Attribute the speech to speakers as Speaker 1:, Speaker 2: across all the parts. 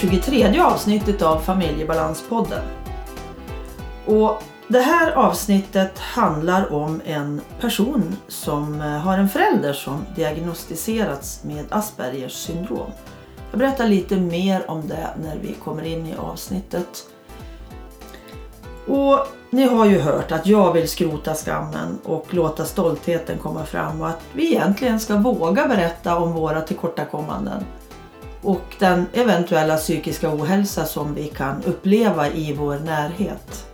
Speaker 1: 23 avsnittet av Familjebalanspodden. Och det här avsnittet handlar om en person som eh, har en förälder som diagnostiserats med Aspergers syndrom. Jag berättar lite mer om det när vi kommer in i avsnittet. Och ni har ju hört att jag vill skrota skammen och låta stoltheten komma fram och att vi egentligen ska våga berätta om våra tillkortakommanden och den eventuella psykiska ohälsa som vi kan uppleva i vår närhet.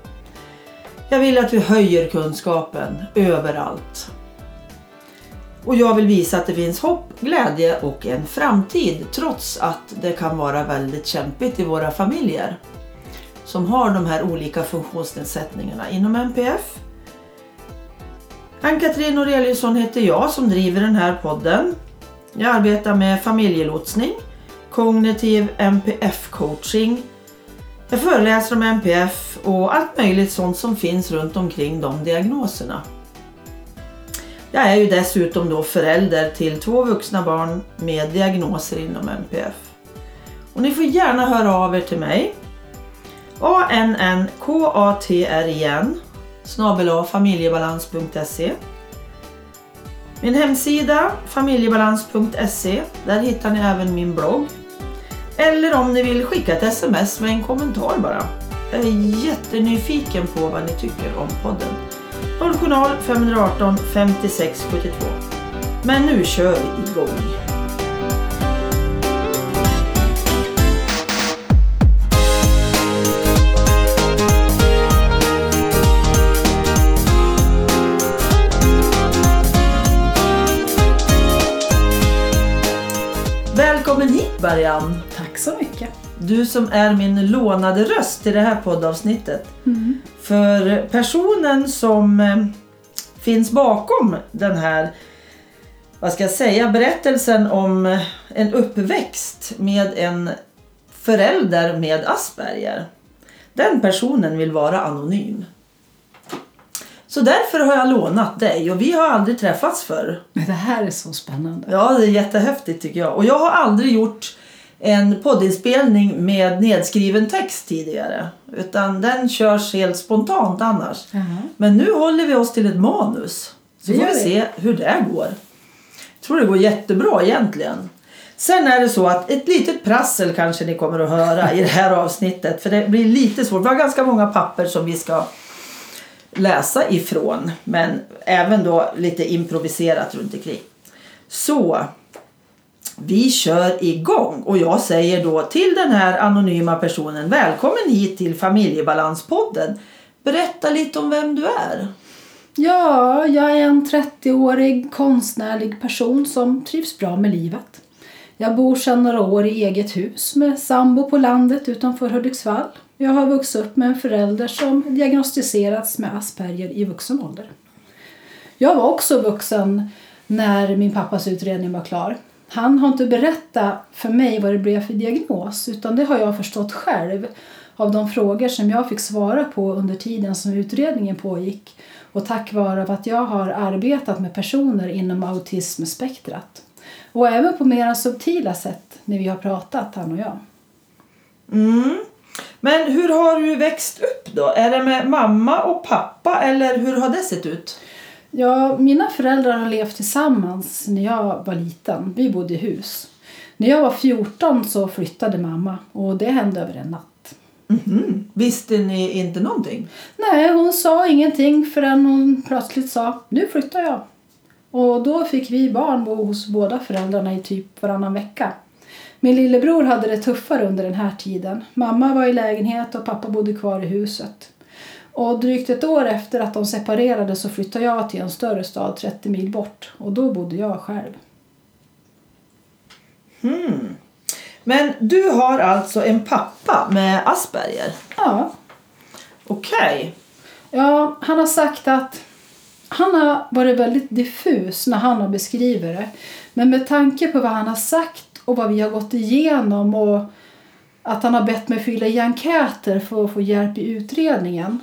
Speaker 1: Jag vill att vi höjer kunskapen överallt. Och jag vill visa att det finns hopp, glädje och en framtid trots att det kan vara väldigt kämpigt i våra familjer som har de här olika funktionsnedsättningarna inom MPF. Ann-Katrin Noreliusson heter jag som driver den här podden. Jag arbetar med familjelotsning, kognitiv MPF-coaching. Jag föreläser om MPF och allt möjligt sånt som finns runt omkring de diagnoserna. Jag är ju dessutom då förälder till två vuxna barn med diagnoser inom MPF. Och ni får gärna höra av er till mig. ANNKATRIN familjebalans.se Min hemsida familjebalans.se Där hittar ni även min blogg. Eller om ni vill skicka ett sms med en kommentar bara. Jag är jättenyfiken på vad ni tycker om podden. 0 518 56 72. Men nu kör vi igång. Välkommen hit Marianne!
Speaker 2: Tack så mycket!
Speaker 1: Du som är min lånade röst i det här poddavsnittet.
Speaker 2: Mm.
Speaker 1: För personen som eh, finns bakom den här vad ska jag säga, berättelsen om eh, en uppväxt med en förälder med Asperger. Den personen vill vara anonym. Så därför har jag lånat dig och vi har aldrig träffats förr.
Speaker 2: Men det här är så spännande.
Speaker 1: Ja, det är jättehäftigt tycker jag. Och jag har aldrig gjort en poddinspelning med nedskriven text tidigare. Utan den körs helt spontant annars.
Speaker 2: Jaha.
Speaker 1: Men nu håller vi oss till ett manus. Så
Speaker 2: Det
Speaker 1: får vi. se hur det går. Jag tror det går jättebra egentligen. Sen är det så att ett litet prassel kanske ni kommer att höra i det här avsnittet. För det blir lite svårt. Vi har ganska många papper som vi ska läsa ifrån. Men även då lite improviserat runt omkring. Så vi kör igång och jag säger då till den här anonyma personen Välkommen hit till Familjebalanspodden. Berätta lite om vem du är.
Speaker 2: Ja, jag är en 30-årig konstnärlig person som trivs bra med livet. Jag bor sedan några år i eget hus med sambo på landet utanför Hudiksvall. Jag har vuxit upp med en förälder som diagnostiserats med Asperger i vuxen ålder. Jag var också vuxen när min pappas utredning var klar. Han har inte berättat för mig vad det blev för diagnos utan det har jag förstått själv av de frågor som jag fick svara på under tiden som utredningen pågick och tack vare att jag har arbetat med personer inom autismspektrat. Och även på mera subtila sätt när vi har pratat, han och jag.
Speaker 1: Mm. Men hur har du växt upp då? Är det med mamma och pappa eller hur har det sett ut?
Speaker 2: Ja, mina föräldrar har levt tillsammans när jag var liten. Vi bodde i hus. När jag var 14 så flyttade mamma och det hände över en natt.
Speaker 1: Mhm. Visste ni inte någonting?
Speaker 2: Nej, hon sa ingenting förrän hon plötsligt sa nu flyttar jag. Och då fick vi barn bo hos båda föräldrarna i typ varannan vecka. Min lillebror hade det tuffare under den här tiden. Mamma var i lägenhet och pappa bodde kvar i huset. Och drygt ett år efter att de separerade så flyttade jag till en större stad 30 mil bort och då bodde jag själv.
Speaker 1: Hmm. Men du har alltså en pappa med Asperger?
Speaker 2: Ja,
Speaker 1: Okej.
Speaker 2: Ja, han har sagt att han har varit väldigt diffus när han har beskrivit det. Men med tanke på vad han har sagt och vad vi har gått igenom och att han har bett mig fylla i enkäter för att få hjälp i utredningen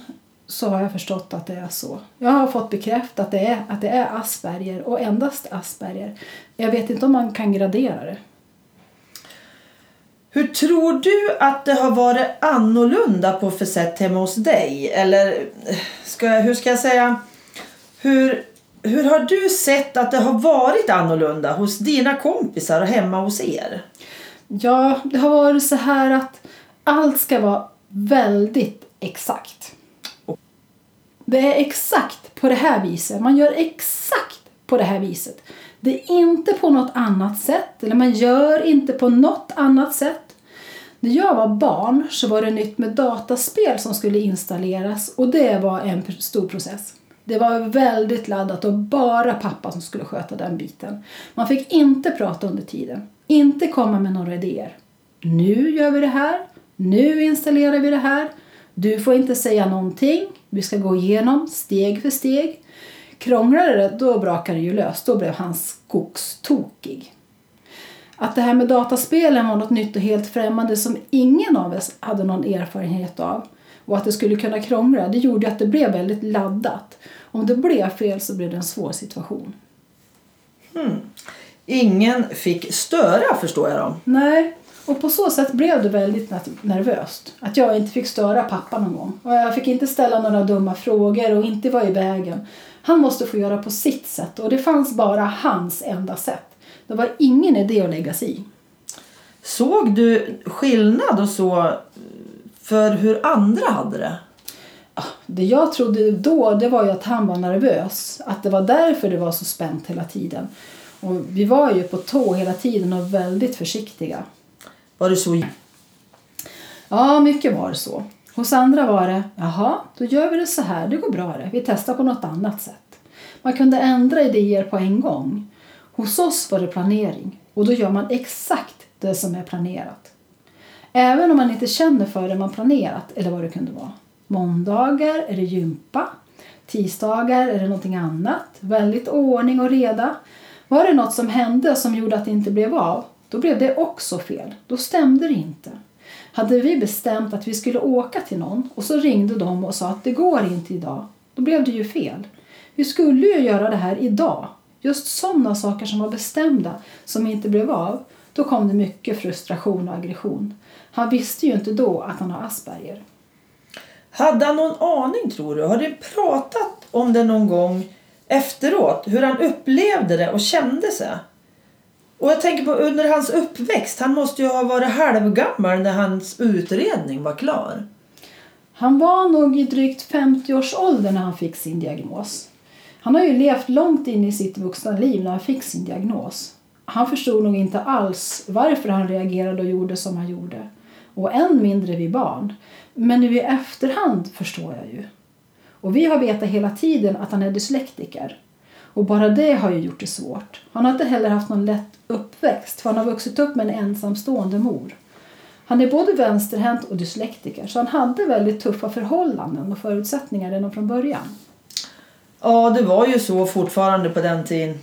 Speaker 2: så har jag förstått att det är så. Jag har fått bekräftat att det är, att det är Asperger och endast Asperger. Jag vet inte om man kan gradera det.
Speaker 1: Hur tror du att det har varit annorlunda på för sätt hemma hos dig? Eller ska, jag- hur ska jag säga? Hur, hur har du sett att det har varit annorlunda hos dina kompisar och hemma hos er?
Speaker 2: Ja, det har varit så här att allt ska vara väldigt exakt. Det är exakt på det här viset. Man gör exakt på det här viset. Det är inte på något annat sätt. Eller man gör inte på något annat sätt. När jag var barn så var det nytt med dataspel som skulle installeras och det var en stor process. Det var väldigt laddat och bara pappa som skulle sköta den biten. Man fick inte prata under tiden. Inte komma med några idéer. Nu gör vi det här. Nu installerar vi det här. Du får inte säga någonting. Vi ska gå igenom steg för steg. Krånglade det, då brakade det ju löst. Då blev han skogstokig. Att det här med dataspelen var något nytt och helt främmande som ingen av oss hade någon erfarenhet av och att det skulle kunna krångla, det gjorde att det blev väldigt laddat. Om det blev fel så blev det en svår situation.
Speaker 1: Ingen fick störa förstår jag då.
Speaker 2: Nej, och på så sätt blev det väldigt nervöst. Att jag inte fick störa pappa någon gång. Och jag fick inte ställa några dumma frågor och inte vara i vägen. Han måste få göra på sitt sätt och det fanns bara hans enda sätt. Det var ingen idé att lägga sig i.
Speaker 1: Såg du skillnad och så för hur andra hade det?
Speaker 2: Ah, Det jag trodde då det var att han var nervös. Att det var därför det var så spänt hela tiden. Och vi var ju på tå hela tiden och väldigt försiktiga.
Speaker 1: Var det så?
Speaker 2: Ja, mycket var det så. Hos andra var det, jaha, då gör vi det så här, det går bra det. Vi testar på något annat sätt. Man kunde ändra idéer på en gång. Hos oss var det planering och då gör man exakt det som är planerat. Även om man inte känner för det man planerat eller vad det kunde vara. Måndagar är det gympa. Tisdagar är det någonting annat. Väldigt ordning och reda. Var det något som hände som gjorde att det inte blev av, då blev det också fel. Då stämde det inte. Hade vi bestämt att vi skulle åka till någon och så ringde de och sa att det går inte idag, då blev det ju fel. Vi skulle ju göra det här idag. Just sådana saker som var bestämda som inte blev av, då kom det mycket frustration och aggression. Han visste ju inte då att han har Asperger.
Speaker 1: Hade han någon aning tror du? Har du pratat om det någon gång efteråt? Hur han upplevde det och kände sig? Och jag tänker på under hans uppväxt. Han måste ju ha varit halvgammal när hans utredning var klar.
Speaker 2: Han var nog i drygt 50-årsåldern när han fick sin diagnos. Han har ju levt långt in i sitt vuxna liv när han fick sin diagnos. Han förstod nog inte alls varför han reagerade och gjorde som han gjorde. Och än mindre vi barn. Men nu i efterhand förstår jag ju. Och vi har vetat hela tiden att han är dyslektiker. Och bara det har ju gjort det svårt. Han har inte heller haft någon lätt uppväxt för han har vuxit upp med en ensamstående mor. Han är både vänsterhänt och dyslektiker så han hade väldigt tuffa förhållanden och förutsättningar redan från början.
Speaker 1: Ja, det var ju så fortfarande på den tiden.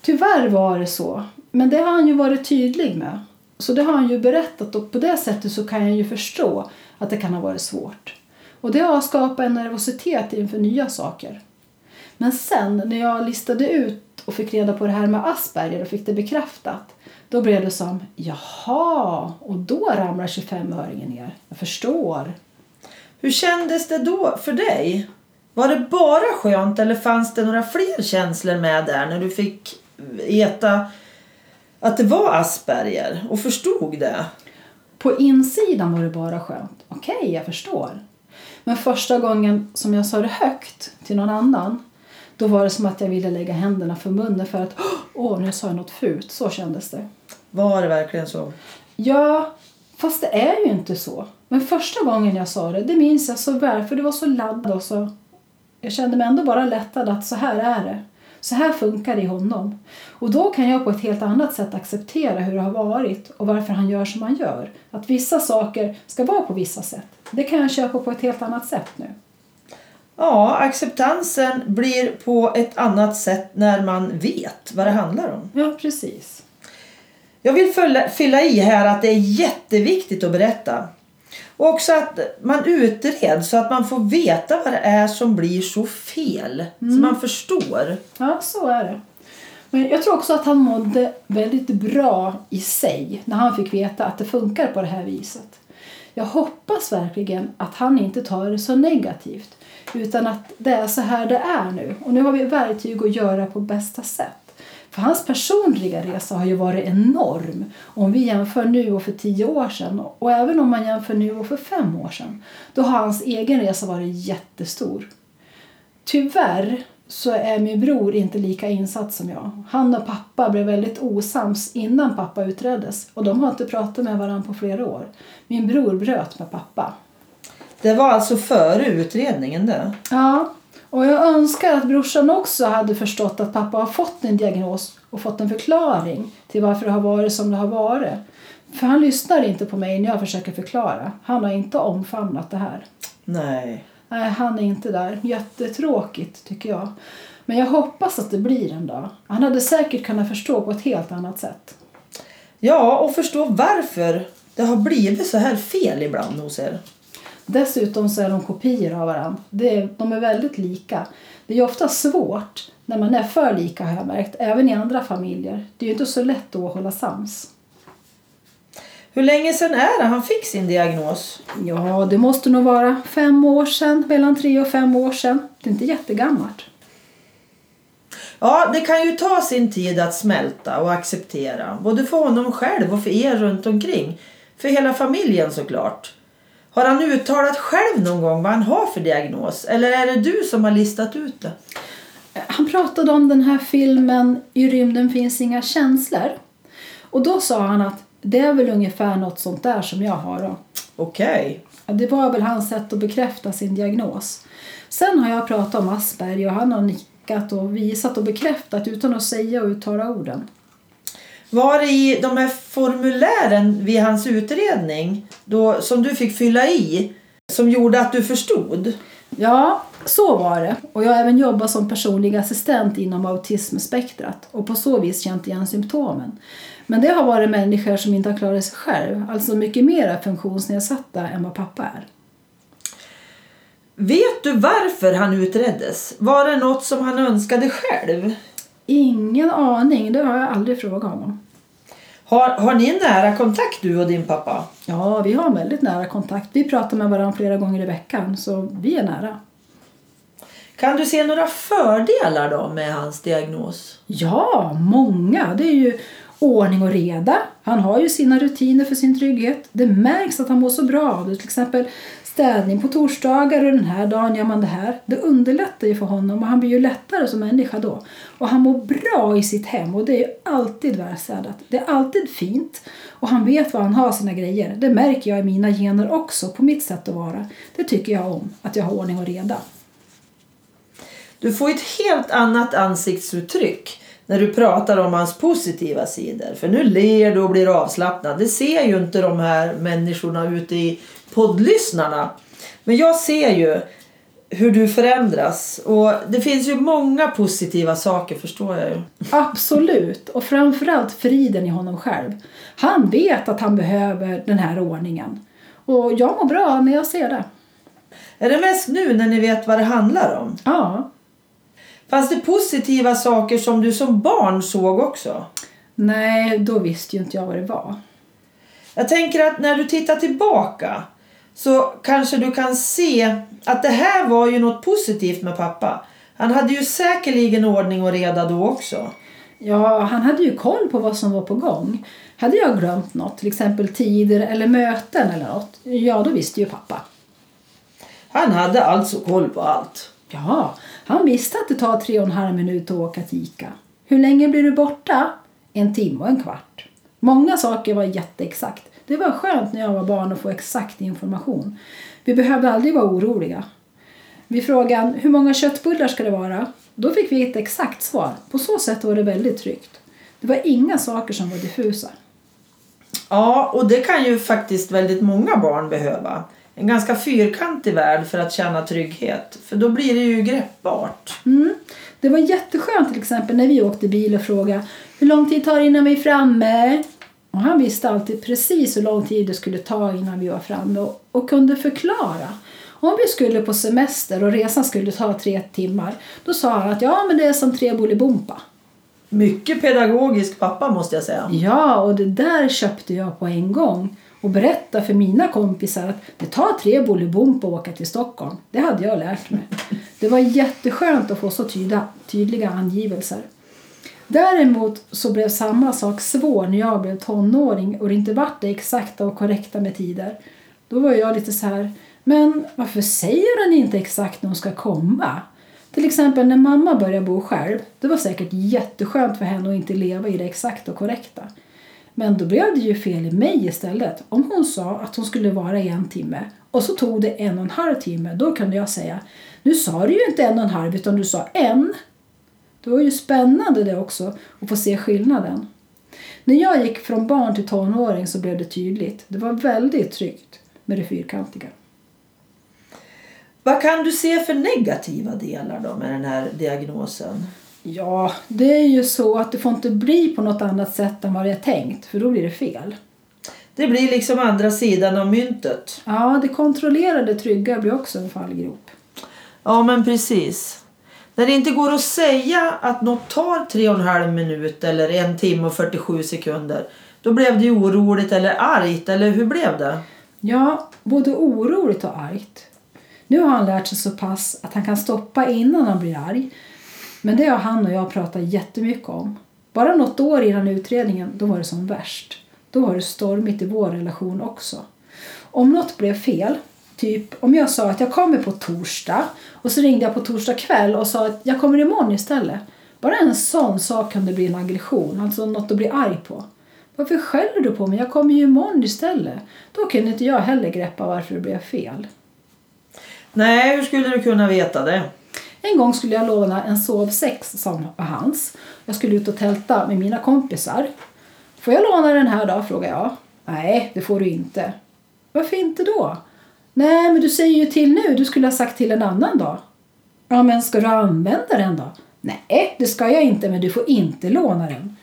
Speaker 2: Tyvärr var det så, men det har han ju varit tydlig med. Så det har han ju berättat och på det sättet så kan jag ju förstå att det kan ha varit svårt. Och det har skapat en nervositet inför nya saker. Men sen när jag listade ut och fick reda på det här med Asperger och fick det bekräftat då blev det som jaha, och då ramlar 25-öringen ner. Jag förstår.
Speaker 1: Hur kändes det då för dig? Var det bara skönt eller fanns det några fler känslor med där när du fick veta att det var Asperger och förstod det?
Speaker 2: På insidan var det bara skönt. Okej, jag förstår. Men första gången som jag sa det högt till någon annan då var det som att jag ville lägga händerna för munnen för att åh, nu sa jag något fult. Så kändes det.
Speaker 1: Var det verkligen så?
Speaker 2: Ja, fast det är ju inte så. Men första gången jag sa det, det minns jag så väl för det var så laddat och så... Jag kände mig ändå bara lättad att så här är det. Så här funkar det i honom. Och då kan jag på ett helt annat sätt acceptera hur det har varit och varför han gör som han gör. Att vissa saker ska vara på vissa sätt. Det kan jag köpa på ett helt annat sätt nu.
Speaker 1: Ja, acceptansen blir på ett annat sätt när man vet vad det handlar om.
Speaker 2: Ja, precis.
Speaker 1: Jag vill fylla, fylla i här att det är jätteviktigt att berätta. Och också att man utreds så att man får veta vad det är som blir så fel. Så man förstår.
Speaker 2: Ja, så är det. Men jag tror också att han mådde väldigt bra i sig när han fick veta att det funkar på det här viset. Jag hoppas verkligen att han inte tar det så negativt utan att det är så här det är nu. Och nu har vi verktyg att göra på bästa sätt. För hans personliga resa har ju varit enorm om vi jämför nu och för tio år sedan. Och även om man jämför nu och för fem år sedan. Då har hans egen resa varit jättestor. Tyvärr så är min bror inte lika insatt som jag. Han och pappa blev väldigt osams innan pappa utreddes och de har inte pratat med varandra på flera år. Min bror bröt med pappa.
Speaker 1: Det var alltså före utredningen det?
Speaker 2: Ja, och jag önskar att brorsan också hade förstått att pappa har fått en diagnos och fått en förklaring till varför det har varit som det har varit. För han lyssnar inte på mig när jag försöker förklara. Han har inte omfamnat det här.
Speaker 1: Nej.
Speaker 2: Nej, han är inte där. Jättetråkigt tycker jag. Men jag hoppas att det blir en dag. Han hade säkert kunnat förstå på ett helt annat sätt.
Speaker 1: Ja, och förstå varför det har blivit så här fel ibland hos er.
Speaker 2: Dessutom så är de kopior av varandra. Är, de är väldigt lika. Det är ofta svårt när man är för lika har jag märkt, även i andra familjer. Det är ju inte så lätt då att hålla sams.
Speaker 1: Hur länge sedan är det han fick sin diagnos?
Speaker 2: Ja, det måste nog vara fem år sedan, mellan tre och fem år sedan. Det är inte jättegammalt.
Speaker 1: Ja, det kan ju ta sin tid att smälta och acceptera. Både för honom själv och för er runt omkring. För hela familjen såklart. Har han uttalat själv någon gång vad han har för diagnos? Eller är det du som har listat ut det?
Speaker 2: Han pratade om den här filmen I rymden finns inga känslor. Och då sa han att det är väl ungefär något sånt där som jag har då.
Speaker 1: Okej.
Speaker 2: Ja, Det var väl hans sätt att bekräfta sin diagnos. Sen har jag pratat om Asperger och han har nickat och visat och bekräftat utan att säga och uttala orden.
Speaker 1: Var det i de här formulären vid hans utredning då, som du fick fylla i som gjorde att du förstod?
Speaker 2: Ja, så var det. Och jag har även jobbat som personlig assistent inom autismspektrat och på så vis känt igen symptomen. Men det har varit människor som inte har klarat sig själv, alltså mycket mer funktionsnedsatta än vad pappa är.
Speaker 1: Vet du varför han utreddes? Var det något som han önskade själv?
Speaker 2: Ingen aning, det har jag aldrig frågat honom.
Speaker 1: Har, har ni en nära kontakt du och din pappa?
Speaker 2: Ja, vi har väldigt nära kontakt. Vi pratar med varandra flera gånger i veckan, så vi är nära.
Speaker 1: Kan du se några fördelar då med hans diagnos?
Speaker 2: Ja, många. Det är ju ordning och reda. Han har ju sina rutiner för sin trygghet. Det märks att han mår så bra av det. Till exempel städning på torsdagar och den här dagen gör man det här. Det underlättar ju för honom och han blir ju lättare som människa då. Och han mår bra i sitt hem och det är ju alltid välstädat. Det är alltid fint och han vet var han har sina grejer. Det märker jag i mina gener också på mitt sätt att vara. Det tycker jag om, att jag har ordning och reda.
Speaker 1: Du får ett helt annat ansiktsuttryck när du pratar om hans positiva sidor. För nu ler du och blir avslappnad. Det ser ju inte de här människorna ute i poddlyssnarna. Men jag ser ju hur du förändras. Och det finns ju många positiva saker förstår jag ju.
Speaker 2: Absolut, och framförallt friden i honom själv. Han vet att han behöver den här ordningen. Och jag mår bra när jag ser det.
Speaker 1: Är det mest nu när ni vet vad det handlar om?
Speaker 2: Ja.
Speaker 1: Fanns det positiva saker som du som barn såg också?
Speaker 2: Nej, då visste ju inte jag vad det var.
Speaker 1: Jag tänker att när du tittar tillbaka så kanske du kan se att det här var ju något positivt med pappa. Han hade ju säkerligen ordning och reda då också.
Speaker 2: Ja, han hade ju koll på vad som var på gång. Hade jag glömt något, till exempel tider eller möten eller något, ja då visste ju pappa.
Speaker 1: Han hade alltså koll på allt.
Speaker 2: Ja, han visste att det tar tre och en halv minut att åka till Ica. Hur länge blir du borta? En timme och en kvart. Många saker var jätteexakt. Det var skönt när jag var barn att få exakt information. Vi behövde aldrig vara oroliga. Vid frågan hur många köttbullar ska det vara? Då fick vi ett exakt svar. På så sätt var det väldigt tryggt. Det var inga saker som var diffusa.
Speaker 1: Ja, och det kan ju faktiskt väldigt många barn behöva. En ganska fyrkantig värld för att känna trygghet. För då blir det ju greppbart.
Speaker 2: Mm. Det var jätteskönt till exempel när vi åkte bil och frågade hur lång tid tar det innan vi är framme? Och han visste alltid precis hur lång tid det skulle ta innan vi var framme och, och kunde förklara. Om vi skulle på semester och resan skulle ta tre timmar, då sa han att ja, men det är som tre Bolibompa.
Speaker 1: Mycket pedagogisk pappa måste jag säga.
Speaker 2: Ja, och det där köpte jag på en gång och berättade för mina kompisar att det tar tre Bolibompa att åka till Stockholm. Det hade jag lärt mig. Det var jätteskönt att få så tyda, tydliga angivelser. Däremot så blev samma sak svår när jag blev tonåring och det inte vart det exakta och korrekta med tider. Då var jag lite så här, men varför säger den inte exakt när hon ska komma? Till exempel när mamma började bo själv. Det var säkert jätteskönt för henne att inte leva i det exakta och korrekta. Men då blev det ju fel i mig istället. Om hon sa att hon skulle vara i en timme och så tog det en och en halv timme, då kunde jag säga nu sa du ju inte en och en halv utan du sa en. Det var ju spännande det också att få se skillnaden. När jag gick från barn till tonåring så blev det tydligt. Det var väldigt tryggt med det fyrkantiga.
Speaker 1: Vad kan du se för negativa delar då med den här diagnosen?
Speaker 2: Ja, det är ju så att det får inte bli på något annat sätt än vad det är tänkt, för då blir det fel.
Speaker 1: Det blir liksom andra sidan av myntet.
Speaker 2: Ja, det kontrollerade trygga blir också en fallgrop.
Speaker 1: Ja, men precis. När det inte går att säga att något tar tre och en halv minut eller 1 timme och 47 sekunder, då blev det oroligt eller argt, eller hur blev det?
Speaker 2: Ja, både oroligt och argt. Nu har han lärt sig så pass att han kan stoppa innan han blir arg. Men det har han och jag pratat jättemycket om. Bara något år innan utredningen, då var det som värst. Då var det stormigt i vår relation också. Om något blev fel, typ om jag sa att jag kommer på torsdag och så ringde jag på torsdag kväll och sa att jag kommer imorgon istället. Bara en sån sak kunde bli en aggression, alltså något att bli arg på. Varför skäller du på mig? Jag kommer ju imorgon istället. Då kunde inte jag heller greppa varför det blev fel.
Speaker 1: Nej, hur skulle du kunna veta det?
Speaker 2: En gång skulle jag låna en sovsex som var hans. Jag skulle ut och tälta med mina kompisar. Får jag låna den här då? frågade jag. Nej, det får du inte. Varför inte då? Nej, men du säger ju till nu. Du skulle ha sagt till en annan dag. Ja, men ska du använda den då? Nej, det ska jag inte, men du får inte låna den.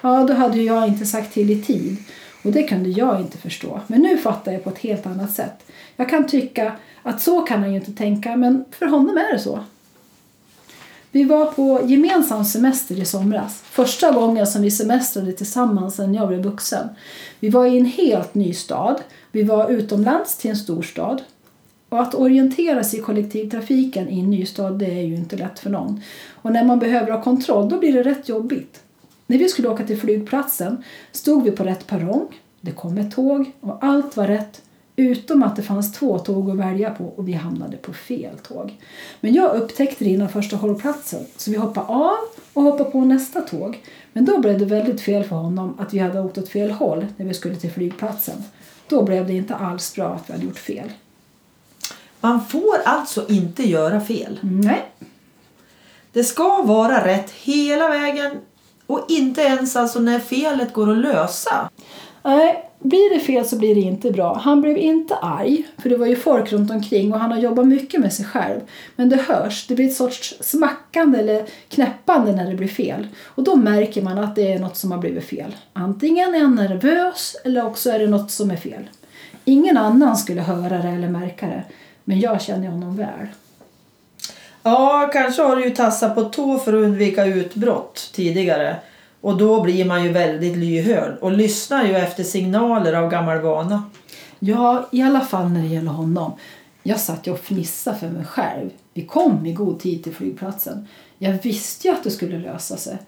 Speaker 2: Ja, då hade jag inte sagt till i tid. Och det kunde jag inte förstå. Men nu fattar jag på ett helt annat sätt. Jag kan tycka att så kan han ju inte tänka, men för honom är det så. Vi var på gemensam semester i somras. Första gången som vi semestrade tillsammans sedan jag blev vuxen. Vi var i en helt ny stad. Vi var utomlands till en stor stad. Och att orientera sig i kollektivtrafiken i en ny stad det är ju inte lätt för någon. Och när man behöver ha kontroll då blir det rätt jobbigt. När vi skulle åka till flygplatsen stod vi på rätt perrong. Det kom ett tåg och allt var rätt Utom att det fanns två tåg att välja på och vi hamnade på fel tåg. Men jag upptäckte det innan första hållplatsen så vi hoppade av och hoppade på nästa tåg. Men då blev det väldigt fel för honom att vi hade åkt åt fel håll när vi skulle till flygplatsen. Då blev det inte alls bra att vi hade gjort fel.
Speaker 1: Man får alltså inte göra fel.
Speaker 2: Nej.
Speaker 1: Det ska vara rätt hela vägen och inte ens alltså när felet går att lösa.
Speaker 2: Nej, blir det fel så blir det inte bra. Han blev inte arg, för det var ju folk runt omkring och han har jobbat mycket med sig själv. Men det hörs, det blir ett sorts smackande eller knäppande när det blir fel. Och då märker man att det är något som har blivit fel. Antingen är han nervös eller också är det något som är fel. Ingen annan skulle höra det eller märka det, men jag känner honom väl.
Speaker 1: Ja, kanske har du ju tassat på tå för att undvika utbrott tidigare. Och då blir man ju väldigt lyhörd och lyssnar ju efter signaler av gammal vana.
Speaker 2: Ja, i alla fall när det gäller honom. Jag satt ju och fnissade för mig själv. Vi kom i god tid till flygplatsen. Jag visste ju att det skulle lösa sig.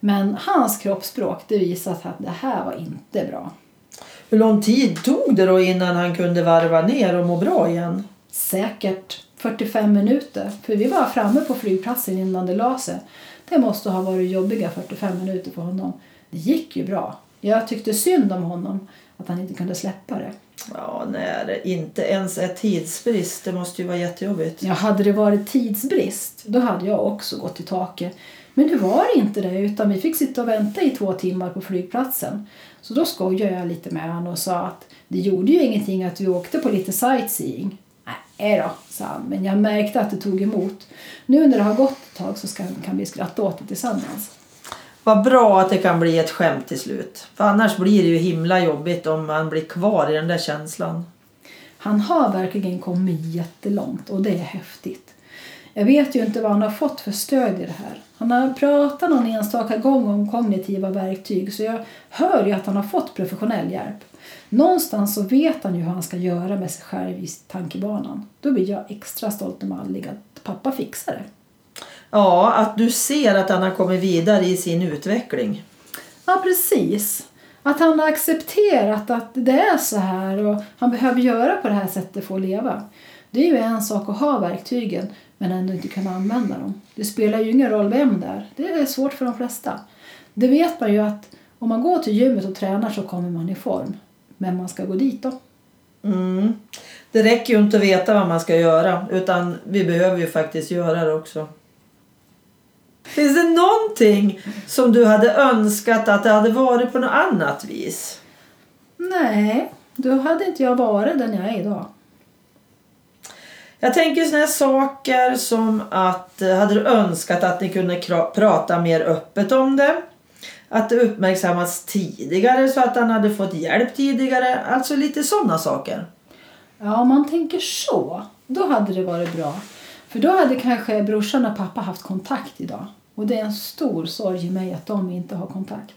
Speaker 2: Men hans kroppsspråk det visade att det här var inte bra.
Speaker 1: Hur lång tid tog det då innan han kunde varva ner och må bra igen?
Speaker 2: Säkert 45 minuter, för vi var framme på flygplatsen innan det la sig. Det måste ha varit jobbiga 45 minuter för honom. Det gick ju bra. Jag tyckte synd om honom, att han inte kunde släppa det.
Speaker 1: Ja, det inte ens är tidsbrist, det måste ju vara jättejobbigt.
Speaker 2: Ja, hade det varit tidsbrist, då hade jag också gått i taket. Men det var inte det, utan vi fick sitta och vänta i två timmar på flygplatsen. Så då skojade jag lite med honom och sa att det gjorde ju ingenting att vi åkte på lite sightseeing. Nej då, sa han, men jag märkte att det tog emot. Nu när det har gått ett tag så ska, kan vi skratta åt det tillsammans.
Speaker 1: Vad bra att det kan bli ett skämt till slut. För annars blir det ju himla jobbigt om man blir kvar i den där känslan.
Speaker 2: Han har verkligen kommit jättelångt och det är häftigt. Jag vet ju inte vad han har fått för stöd i det här. Han har pratat någon enstaka gång om kognitiva verktyg så jag hör ju att han har fått professionell hjälp. Någonstans så vet han ju hur han ska göra med sig själv i tankebanan. Då blir jag extra stolt och mallig att pappa fixar det.
Speaker 1: Ja, att du ser att han har kommit vidare i sin utveckling.
Speaker 2: Ja, precis. Att han har accepterat att det är så här och han behöver göra på det här sättet för att leva. Det är ju en sak att ha verktygen men ändå inte kunna använda dem. Det spelar ju ingen roll vem det är. Det är svårt för de flesta. Det vet man ju att om man går till gymmet och tränar så kommer man i form. Men man ska gå dit då.
Speaker 1: Mm. Det räcker ju inte att veta vad man ska göra utan vi behöver ju faktiskt göra det också. Finns det någonting som du hade önskat att det hade varit på något annat vis?
Speaker 2: Nej, då hade inte jag varit den jag är idag.
Speaker 1: Jag tänker sådana saker som att eh, hade du önskat att ni kunde prata mer öppet om det? Att det uppmärksammats tidigare så att han hade fått hjälp tidigare. Alltså lite sådana saker.
Speaker 2: Ja, om man tänker så, då hade det varit bra. För då hade kanske brorsan och pappa haft kontakt idag. Och det är en stor sorg i mig att de inte har kontakt.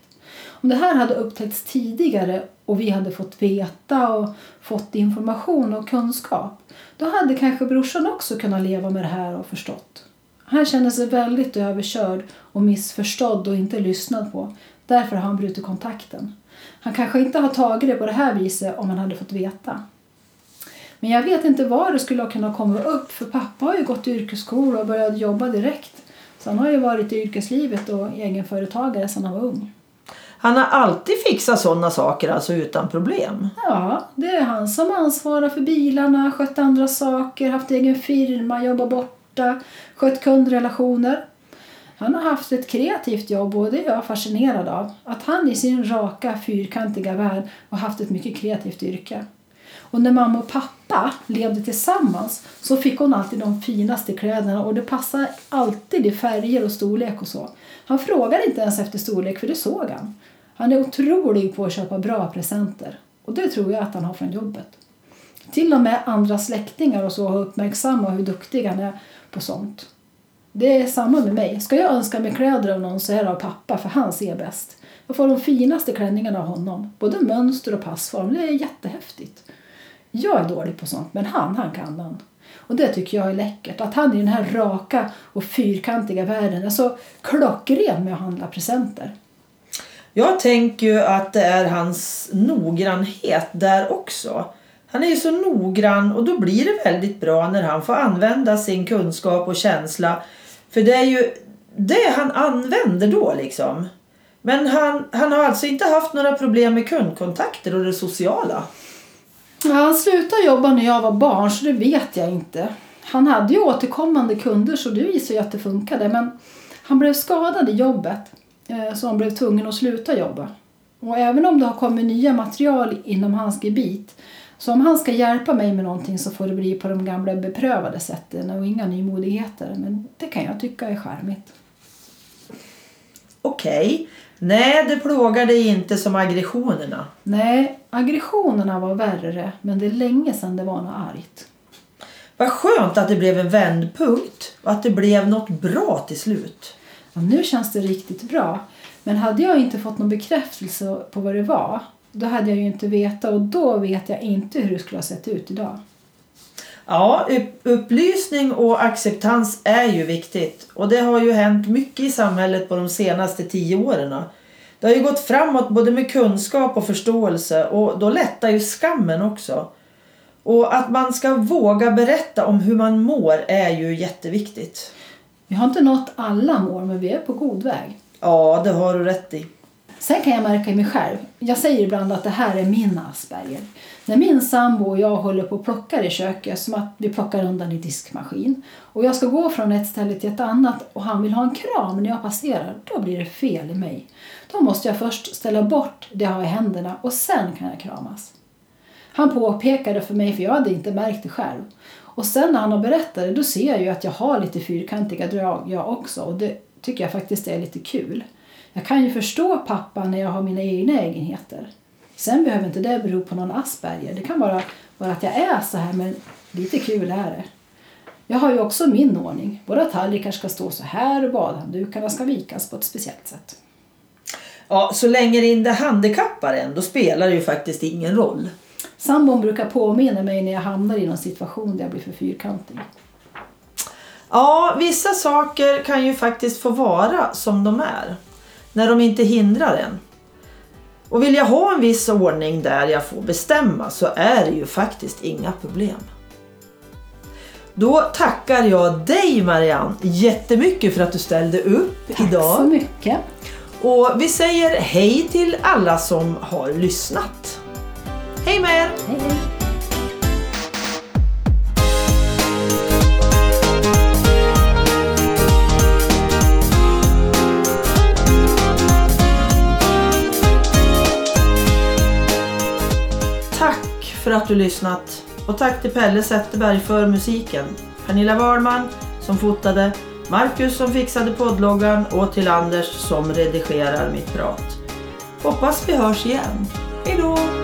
Speaker 2: Om det här hade upptäckts tidigare och vi hade fått veta och fått information och kunskap då hade kanske brorsan också kunnat leva med det här och förstått. Han känner sig väldigt överkörd och missförstådd och inte lyssnad på. Därför har han brutit kontakten. Han kanske inte har tagit det på det här viset om han hade fått veta. Men jag vet inte var det skulle ha kunnat komma upp för pappa har ju gått i yrkesskola och börjat jobba direkt. Så han har ju varit i yrkeslivet och egenföretagare sedan han var ung.
Speaker 1: Han har alltid fixat sådana saker alltså utan problem?
Speaker 2: Ja, det är han som ansvarar för bilarna, skött andra saker, haft egen firma, jobbat borta, skött kundrelationer. Han har haft ett kreativt jobb och det är jag fascinerad av. Att han i sin raka, fyrkantiga värld har haft ett mycket kreativt yrke. Och när mamma och pappa levde tillsammans så fick hon alltid de finaste kläderna och det passade alltid i färger och storlek och så. Han frågade inte ens efter storlek för det såg han. Han är otrolig på att köpa bra presenter och det tror jag att han har från jobbet. Till och med andra släktingar och så har uppmärksammat hur duktig han är på sånt. Det är samma med mig. Ska jag önska mig kläder av någon så är det av pappa för han ser bäst. Jag får de finaste klänningarna av honom. Både mönster och passform. Det är jättehäftigt. Jag är dålig på sånt men han, han kan han. Och det tycker jag är läckert. Att han i den här raka och fyrkantiga världen är så klockren med att handla presenter.
Speaker 1: Jag tänker ju att det är hans noggrannhet där också. Han är ju så noggrann och då blir det väldigt bra när han får använda sin kunskap och känsla. För det är ju det han använder då liksom. Men han, han har alltså inte haft några problem med kundkontakter och det sociala?
Speaker 2: Ja, han slutade jobba när jag var barn så det vet jag inte. Han hade ju återkommande kunder så det visar ju att det funkade men han blev skadad i jobbet eh, så han blev tvungen att sluta jobba. Och även om det har kommit nya material inom hans gebit så om han ska hjälpa mig med någonting så får det bli på de gamla beprövade sätten och inga nymodigheter. Men det kan jag tycka är charmigt.
Speaker 1: Okej. Nej, det plågar dig inte som aggressionerna.
Speaker 2: Nej, aggressionerna var värre, men det är länge sedan det var något argt.
Speaker 1: Vad skönt att det blev en vändpunkt och att det blev något bra till slut.
Speaker 2: Ja, nu känns det riktigt bra. Men hade jag inte fått någon bekräftelse på vad det var, då hade jag ju inte vetat och då vet jag inte hur det skulle ha sett ut idag.
Speaker 1: Ja, upplysning och acceptans är ju viktigt. Och det har ju hänt mycket i samhället på de senaste tio åren. Det har ju gått framåt både med kunskap och förståelse och då lättar ju skammen också. Och att man ska våga berätta om hur man mår är ju jätteviktigt.
Speaker 2: Vi har inte nått alla mål men vi är på god väg.
Speaker 1: Ja, det har du rätt i.
Speaker 2: Sen kan jag märka i mig själv. Jag säger ibland att det här är min Asperger. När min sambo och jag håller på och plockar i köket, som att vi plockar undan i diskmaskin, och jag ska gå från ett ställe till ett annat och han vill ha en kram när jag passerar, då blir det fel i mig. Då måste jag först ställa bort det jag har i händerna och sen kan jag kramas. Han påpekade för mig, för jag hade inte märkt det själv. Och sen när han har berättat det, då ser jag ju att jag har lite fyrkantiga drag jag också och det tycker jag faktiskt är lite kul. Jag kan ju förstå pappa när jag har mina egna egenheter. Sen behöver inte det bero på någon Asperger. Det kan bara vara att jag är så här, men lite kul är det. Jag har ju också min ordning. Våra tallrikar ska stå så här och badhanddukarna ska vikas på ett speciellt sätt.
Speaker 1: Ja, så länge det inte handikappar en, då spelar det ju faktiskt ingen roll.
Speaker 2: Sambon brukar påminna mig när jag hamnar i någon situation där jag blir för fyrkantig.
Speaker 1: Ja, vissa saker kan ju faktiskt få vara som de är. När de inte hindrar en. Och vill jag ha en viss ordning där jag får bestämma så är det ju faktiskt inga problem. Då tackar jag dig Marianne jättemycket för att du ställde upp
Speaker 2: Tack
Speaker 1: idag.
Speaker 2: så mycket.
Speaker 1: Och vi säger hej till alla som har lyssnat. Hej med er!
Speaker 2: Hej hej.
Speaker 1: För att du lyssnat och tack till Pelle Zetterberg för musiken. Pernilla Wahlman som fotade, Marcus som fixade poddloggan och till Anders som redigerar mitt prat. Hoppas vi hörs igen. Hejdå!